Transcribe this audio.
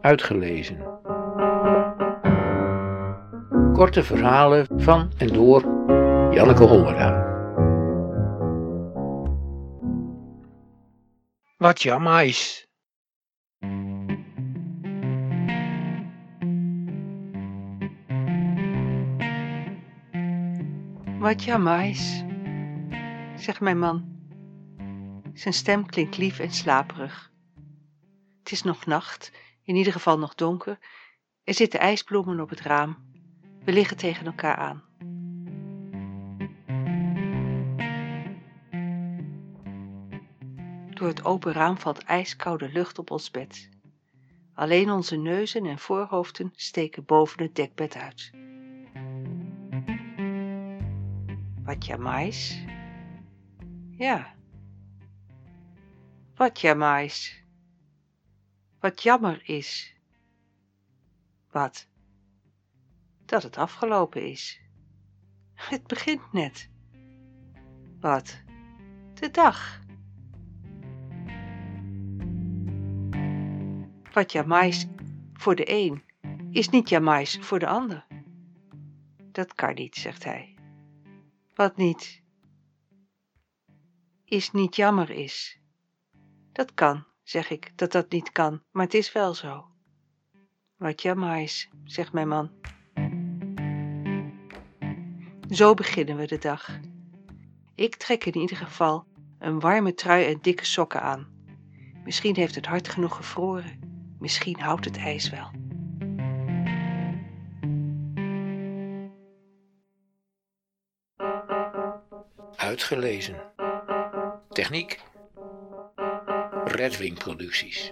Uitgelezen. Korte verhalen van en door Janneke Hollera. Wat jammer is. Wat jammer is, zegt mijn man. Zijn stem klinkt lief en slaperig. Het is nog nacht, in ieder geval nog donker. Er zitten ijsbloemen op het raam. We liggen tegen elkaar aan. Door het open raam valt ijskoude lucht op ons bed. Alleen onze neuzen en voorhoofden steken boven het dekbed uit. Wat jamais? Ja. Wat jamais? Wat jammer is. Wat? Dat het afgelopen is. Het begint net. Wat? De dag. Wat jamais voor de een is niet jamais voor de ander. Dat kan niet, zegt hij. Wat niet? Is niet jammer is. Dat kan, zeg ik, dat dat niet kan, maar het is wel zo. Wat jammer is, zegt mijn man. Zo beginnen we de dag. Ik trek in ieder geval een warme trui en dikke sokken aan. Misschien heeft het hard genoeg gevroren. Misschien houdt het ijs wel. Uitgelezen. Techniek. Redwing Producties.